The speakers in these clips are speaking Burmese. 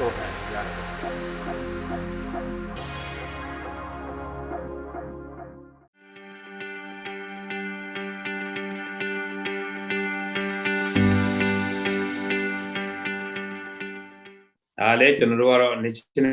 တော့တယ်ရတယ်ဒါလည်းကျွန်တော်တို့ကတော့ national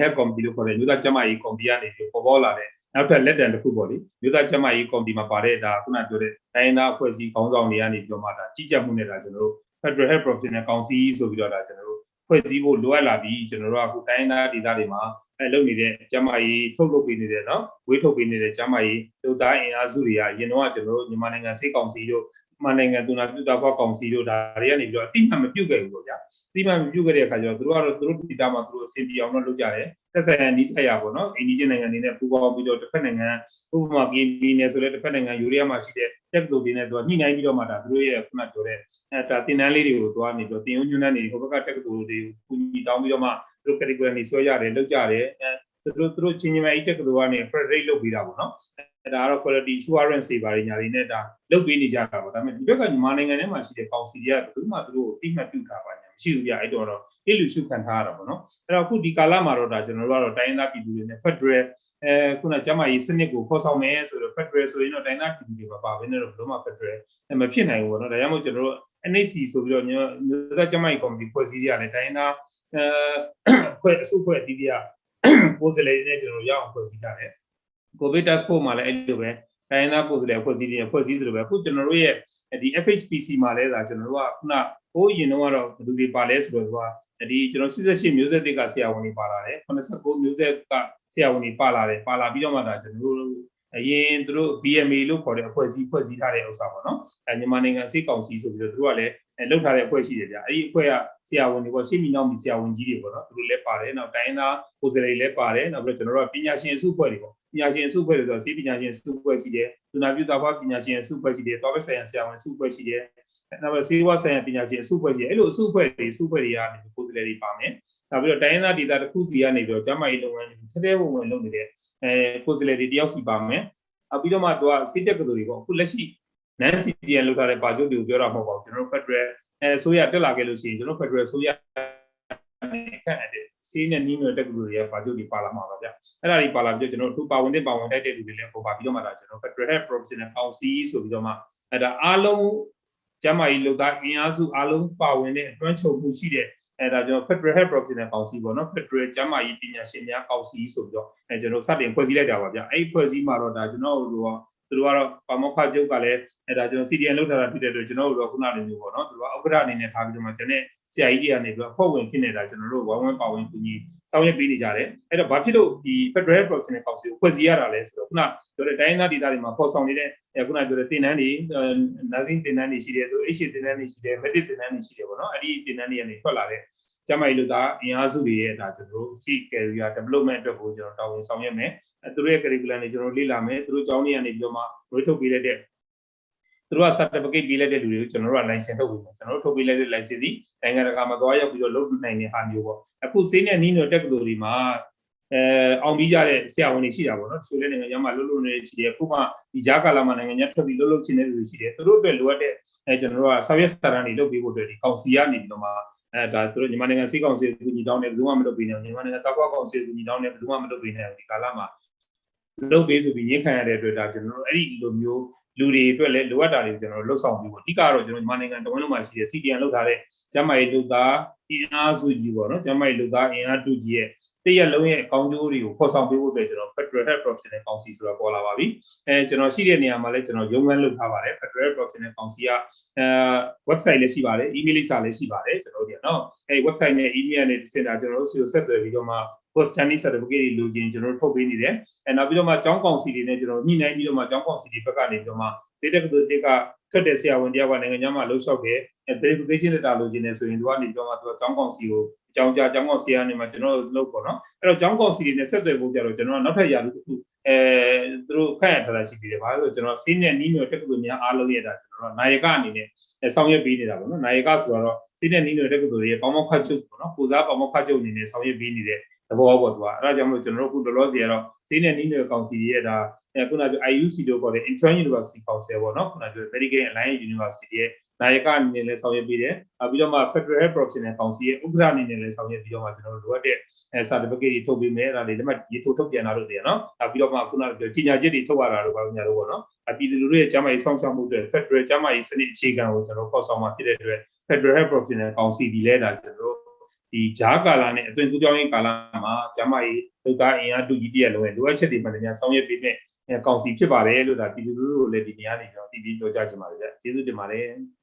health committee လို့ခေါ်တယ်မြို့သားကျန်းမာရေးကော်မတီကနေပြီးပေါ်ပေါ်လာတဲ့နောက်ထပ်လက်တံတစ်ခုပေါ့လေမြို့သားကျန်းမာရေးကော်မတီမှာပါတဲ့ဒါခုနပြောတဲ့တိုင်းသားအဖွဲ့အစည်းခေါင်းဆောင်တွေကနေပြီးတော့မှဒါကြီးကြပ်မှုနဲ့ဒါကျွန်တော်တို့ Federal Health Professional Council ဆိုပြီးတော့ဒါကျွန်တော်တို့ ဖွဲ့စည်းဖို့လိုအပ်လာပြီးကျွန်တော်တို့ကအခုတိုင်းသားဒေသတွေမှာအဲလုပ်နေတဲ့ကျန်းမာရေးထုတ်လုပ်ပေးနေတဲ့နော်ဝေးထုတ်ပေးနေတဲ့ကျန်းမာရေးလူသားအင်အားစုတွေကရင်တော့ကျွန်တော်တို့မြန်မာနိုင်ငံစိတ်ကောင်စီတို့ မြန်မာနိုင်ငံသူနာပြုတာဖောက်ကောင်စီတို့ဒါတွေကနေပြီးတော့အတိအမှန်မပြုတ်ခဲ့ဘူးပေါ့ဗျာတိမှန်ပြုတ်ခဲ့တဲ့အခါကျတော့သူတို့ကတော့သူတို့ဒေတာမှာသူတို့အစီအပြေအောင်တော့လုပ်ကြတယ်သက်ဆိုင်ရာနီးစပ်ရပေါ့နော်အိန္ဒိယနိုင်ငံနေနဲ့ပူးပေါင်းပြီးတော့တစ်ဖက်နိုင်ငံဥပမာကင်းပြည်နယ်ဆိုလဲတစ်ဖက်နိုင်ငံယူရီးယားမှာရှိတဲ့တက္ကသိုလ်တွေနဲ့သူကညှိနှိုင်းပြီးတော့မှဒါသူတို့ရဲ့ခုနပြောတဲ့အဲဒါတင်တန်းလေးတွေကိုသွားနေပြီးတော့တင်ယုံညွန်းတန်းတွေဟိုဘက်ကတက္ကသိုလ်တွေကိုညီတောင်းပြီးတော့မှသူတို့ category နေဆွဲရတယ်လုပ်ကြတယ်အဲသူတို့သူတို့ချင်းချင်းပဲအဲ့တက္ကသိုလ်ကနေ accredit လုပ်ပြီးတာပေါ့နော်အဲ ဒါကတော့ quality assurance တွေပါညာတွေနဲ့ဒါလုပ်ပေးနေကြတာပေါ့ဒါပေမဲ့ဒီဘက်ကမြန်မာနိုင်ငံထဲမှာရှိတဲ့ကောင်စီတွေကဘယ်သူမှသူတို့ကိုတိမှတ်ပြုထားပါညာမရှိဘူးပြအဲ့တော့တော့အေးလူရှုခံထားရတာပေါ့နော်အဲ့တော့အခုဒီကာလမှာတော့ဒါကျွန်တော်တို့ကတော့တိုင်းရင်းသားပြည်သူတွေနဲ့ Federal အဲခုနကျမကြီးစနစ်ကိုဖော်ဆောင်မယ်ဆိုတော့ Federal ဆိုရင်တော့တိုင်းရင်းသားပြည်သူတွေပါပါဘဲနဲ့တော့ဘယ်လိုမှ Federal မဖြစ်နိုင်ဘူးပေါ့နော်ဒါကြောင့်မို့ကျွန်တော်တို့ NHC ဆိုပြီးတော့မျိုးသားကျမကြီးကော်မတီဖွဲ့စည်းရတဲ့တိုင်းရင်းသားအဲဖွဲ့အစုဖွဲ့အသီးသီးကကိုယ်စားလှယ်တွေနဲ့ကျွန်တော်တို့ရအောင်ဖွဲ့စည်းကြတယ် COVID task force မှာလည်းအဲ့လိုပဲတိုင်းရင်းသားကိုယ်စားလှယ်ဖွဲ့စည်းတယ်ဖွဲ့စည်းသလိုပဲအခုကျွန်တော်တို့ရဲ့ဒီ FHPC မှာလည်းဒါကျွန်တော်တို့ကခုနဟိုးရင်တော့ကတော့ဘယ်သူတွေပါလဲဆိုတော့သူကဒီကျွန်တော်88မျိုးဆက်တွေကဆရာဝန်တွေပါလာတယ်89မျိုးဆက်ကဆရာဝန်တွေပါလာတယ်ပါလာပြီးတော့မှဒါကျွန်တော်တို့ အရင်သူတို့ BMA လို့ခေါ်တဲ့အဖွဲ့အစည်းဖွဲ့စည်းထားတဲ့ဥစ္စာပေါ့နော်အဲမြန်မာနိုင်ငံစိတ်ကောင်စီဆိုပြီးတော့သူတို့ကလည်းအဲလောက်ထားတဲ့အဖွဲ့ရှိတယ်ဗျအဲ့ဒီအဖွဲ့ကဆရာဝန်တွေပေါ့ရှေ့မီနောက်မီဆရာဝန်ကြီးတွေပေါ့နော်သူတို့လည်းပါတယ်နောက်တိုင်းသားကိုယ်စားလှယ်တွေလည်းပါတယ်နောက်ပြီးတော့ကျွန်တော်တို့ကပညာရှင်အစုအဖွဲ့တွေပေါ့ပညာရှင်အစုအဖွဲ့တွေဆိုတော့စေပညာရှင်အစုအဖွဲ့ရှိတယ်သူနာပြုတာဖွားပညာရှင်အစုအဖွဲ့ရှိတယ်တောဘက်ဆိုင်ရာဆရာဝန်အစုအဖွဲ့ရှိတယ်နောက်ပြီးစေဝါဆိုင်ရာပညာရှင်အစုအဖွဲ့ရှိတယ်အဲ့လိုအစုအဖွဲ့တွေအစုအဖွဲ့တွေကနေကိုယ်စားလှယ်တွေပါမယ် နောက်ပြီးတော့တိုင်းသားဒေသတစ်ခုစီကနေပြီးတော့ကျန်းမာရေးလုပ်ငန်းတွေထဲထဲဝင်ဝင်လုပ်နေတဲ့အဲကိုယ်စားလှယ်တွေတယောက်စီပါမယ်နောက်ပြီးတော့မှသူကစိတ်တက်ကလေးတွေပေါ့အခုလက်ရှိ nan CDN လောက်ထားတဲ့ပါချုပ်တွေကိုပြောတာမဟုတ်ပါဘူးကျွန်တော်တို့ Federal အဲဆိုရတက်လာခဲ့လို့ရှိရင်ကျွန်တော် Federal ဆိုရခန့်တဲ့စီးနဲ့နီးမျိုးတက်ကလေးတွေကပါချုပ်တွေပါလာမှာပါဗျအဲ့ဒါတွေပါလာပြီးတော့ကျွန်တော်တို့ပါဝင်တဲ့ပါဝင်တိုက်တဲ့လူတွေလည်းပေါ်ပါပြီးတော့မှဒါကျွန်တော် Federal Health Professional Council ဆိုပြီးတော့မှအဲ့ဒါအားလုံး ကျမ်းမာရေးလုပ်သားအင်အားစုအားလုံးပါဝင်တဲ့အတွန်းချုပ်မှုရှိတဲ့အဲဒါကျွန်တော် Federal Health Professional Council ပေါ့နော် Federal ကျမ်းမာရေးပညာရှင်များကောင်စီဆိုပြီးတော့အဲကျွန်တော်စတင်ဖွဲ့စည်းလိုက်တာပါဗျအဲ့ဒီဖွဲ့စည်းမှာတော့ဒါကျွန်တော်တို့က သူတို့ကတော့ပါမောက္ခချုပ်ကလည်းအဲဒါကျွန်တော် CDN လောက်ထားတာဖြစ်တဲ့အတွက်ကျွန်တော်တို့ကခုနလိုမျိုးပေါ့နော်သူတို့ကဥက္ကဋ္ဌအနေနဲ့ထားပြီးတော့မှကျွန်တော်ဆရာကြီးတွေကနေပြီးတော့အဖွဲ့ဝင်ဖြစ်နေတာကျွန်တော်တို့ဝိုင်းဝန်းပါဝင်ကူညီဆောင်ရွက်ပေးနေကြတယ်အဲ့တော့ဘာဖြစ်လို့ဒီ Federal Professional Council ကိုဖွဲ့စည်းရတာလဲဆိုတော့ခုနပြောတဲ့တိုင်းသားဒေသတွေမှာပေါ်ဆောင်နေတဲ့ခုနပြောတဲ့တင်နန်းတွေနာဇင်းတင်နန်းတွေရှိတယ်သူ H တင်နန်းတွေရှိတယ် Medic တင်နန်းတွေရှိတယ်ပေါ့နော်အဲ့ဒီတင်နန်းတွေကနေထွက်လာတဲ့ ကျမကြီးလူသားအင်အားစုတွေရဲ့ဒါကျွန်တော်တို့ရှိ career development အတွက်ကိုကျွန်တော်တာဝန်ဆောင်ရွက်မယ်အဲသူတို့ရဲ့ curriculum တွေကျွန်တော်လေ့လာမယ်သူတို့ကျောင်းတွေကနေပြီးတော့မှဝေထုတ်ပေးလိုက်တဲ့သူတို့က certificate ပေးလိုက်တဲ့လူတွေကိုကျွန်တော်တို့က license ထုတ်ပေးမယ်ကျွန်တော်တို့ထုတ်ပေးလိုက်တဲ့ license ဒီနိုင်ငံတကာမှာသွားရောက်ပြီးတော့လုပ်နိုင်တဲ့ဟာမျိုးပေါ့အခုစေးနဲ့နီးနိုတက်ကတူတွေမှာအဲအောင်ပြီးကြတဲ့ဆရာဝန်တွေရှိတာပေါ့နော်ဆိုလည်းနိုင်ငံခြားမှာလှုပ်လှုပ်နေရှိတယ်ခုမှဒီဂျာကာလာမှာနိုင်ငံခြားထွက်ပြီးလှုပ်လှုပ်ချင်တဲ့လူတွေရှိတယ်သူတို့အတွက်လိုအပ်တဲ့အဲကျွန်တော်တို့ကဆောက်ရက်စတာရန်တွေလုပ်ပေးဖို့အတွက်ဒီကောင်စီကနေပြီးတော့မှ အဲဒါသူတို့မြန်မာနိုင်ငံစီကောင်စီကိုညီတောင်းတယ်ဘယ်သူမှမလုပ်ပေးနိုင်ဘူးမြန်မာနိုင်ငံတောက်ကွာကောင်စီကိုညီတောင်းတယ်ဘယ်သူမှမလုပ်ပေးနိုင်ဘူးဒီကာလမှာလုပ်ပေးဆိုပြီးညှိခံရတဲ့အတွက်ဒါကျွန်တော်တို့အဲ့ဒီလိုမျိုးလူတွေအတွက်လည်းလိုအပ်တာတွေကိုကျွန်တော်တို့လှုပ်ဆောင်ပြီးပေါ့အဓိကတော့ကျွန်တော်မြန်မာနိုင်ငံတဝန်းလုံးမှာရှိတဲ့ CDN လောက်ထားတဲ့ကျမ်းမာရေးလူသားအင်အားစုကြီးပေါ့နော်ကျမ်းမာရေးလူသားအင်အားတူကြီးရဲ့ တရက်လုံးရဲ့အကောင်းကျိုးတွေကိုဖော်ဆောင်ပေးဖို့အတွက်ကျွန်တော် Federal Health Professional Council ဆိုတာပေါ်လာပါပြီအဲကျွန်တော်ရှိတဲ့နေရာမှာလည်းကျွန်တော်ရုံးခန်းလုပ်ထားပါတယ် Federal Health Professional Council ကအဲ website လည်းရှိပါတယ် email လိပ်စာလည်းရှိပါတယ်ကျွန်တော်တို့ဒီနော်အဲ website နဲ့ email နဲ့စင်တာကျွန်တော်တို့ဆီကိုဆက်သွယ်ပြီးတော့မှ post study certificate တွေလိုချင်ကျွန်တော်တို့ထုတ်ပေးနေတယ်အဲနောက်ပြီးတော့မှကျောင်းကောင်စီတွေနဲ့ကျွန်တော်ညှိနှိုင်းပြီးတော့မှကျောင်းကောင်စီတွေဘက်ကနေပြီးတော့မှစေတက်ကတူတက်က ထွက်တဲ့ဆရာဝန်တယောက်ကနိုင်ငံခြားမှာလှုပ်ရှောက်တယ် verification letter လိုချင်တယ်ဆိုရင်သူကနေပြောမှသူကကျောင်းကောင်စီကိုအကြောင်းကြားကျောင်းကောင်စီကနေမှကျွန်တော်တို့လုပ်ပေါ့နော်အဲ့တော့ကျောင်းကောင်စီတွေနဲ့ဆက်သွယ်ဖို့ကြတော့ကျွန်တော်ကနောက်ထပ်ရာလူတစ်ခုအဲသူတို့ခန့်ရထားတာရှိပြီးတယ်ဘာလို့လဲဆိုတော့ကျွန်တော်စီးနဲ့နီးမျိုးတက္ကသိုလ်များအားလုံးရဲ့ဒါကျွန်တော်ကနာယကအနေနဲ့ဆောင်ရွက်ပေးနေတာပေါ့နော်နာယကဆိုတော့စီးနဲ့နီးမျိုးတက္ကသိုလ်ရဲ့ပေါမောက်ခတ်ချုပ်ပေါ့နော်ကိုစားပေါမောက်ခတ်ချုပ်အနေနဲ့ဆောင်ရွက်ပေးနေတဲ့ သဘောပေါ့သူကအဲ့ဒါကြောင့်မလို့ကျွန်တော်တို့အခုလောလောဆယ်ကတော့စီးနဲ့နီးမျိုးကောင်စီရဲ့ဒါအဲခုနကပြော IUC တို့ခေါ်တဲ့ Intern University Council ပေါ့နော်ခုနကပြော Medical Alliance University ရဲ့နာယကအနေနဲ့လည်းဆောင်ရွက်ပေးတယ်။နောက်ပြီးတော့မှ Federal Health Professional Council ရဲ့ဥက္ကဋ္ဌအနေနဲ့လည်းဆောင်ရွက်ပြီးတော့မှကျွန်တော်တို့လိုအပ်တဲ့အဲ certificate တွေထုတ်ပေးမယ်။ဒါတွေလက်မှတ်ရေးထိုးထုတ်ပြန်တာလို့တည်းနော်။နောက်ပြီးတော့မှခုနကပြောကြီးညာချက်တွေထုတ်ရတာလို့ပါညာလို့ပေါ့နော်။အပြည်သူလူထုရဲ့ကျန်းမာရေးစောင့်ရှောက်မှုတွေ Federal ကျန်းမာရေးစနစ်အခြေခံကိုကျွန်တော်ဖော်ဆောင်မှာဖြစ်တဲ့အတွက် Federal Health Professional Council ဒီလဲတာကျွန်တော်တို့ ဒီဂျားကာလာနဲ့အသွင်ကူးပြောင်းရေးကာလာမှာကျန်းမာရေးဒုက္ခအင်အားတူကြီးတည်းလုံးရဲ့လိုအပ်ချက်တွေမှလည်းများဆောင်ရွက်ပေးတဲ့ကောင်စီဖြစ်ပါတယ်လို့ဒါပြည်သူလူထုကိုလည်းဒီနေရာနေကျွန်တော်တည်တည်ပြောကြားချင်ပါတယ်ဗျ။ကျေးဇူးတင်ပါတယ်။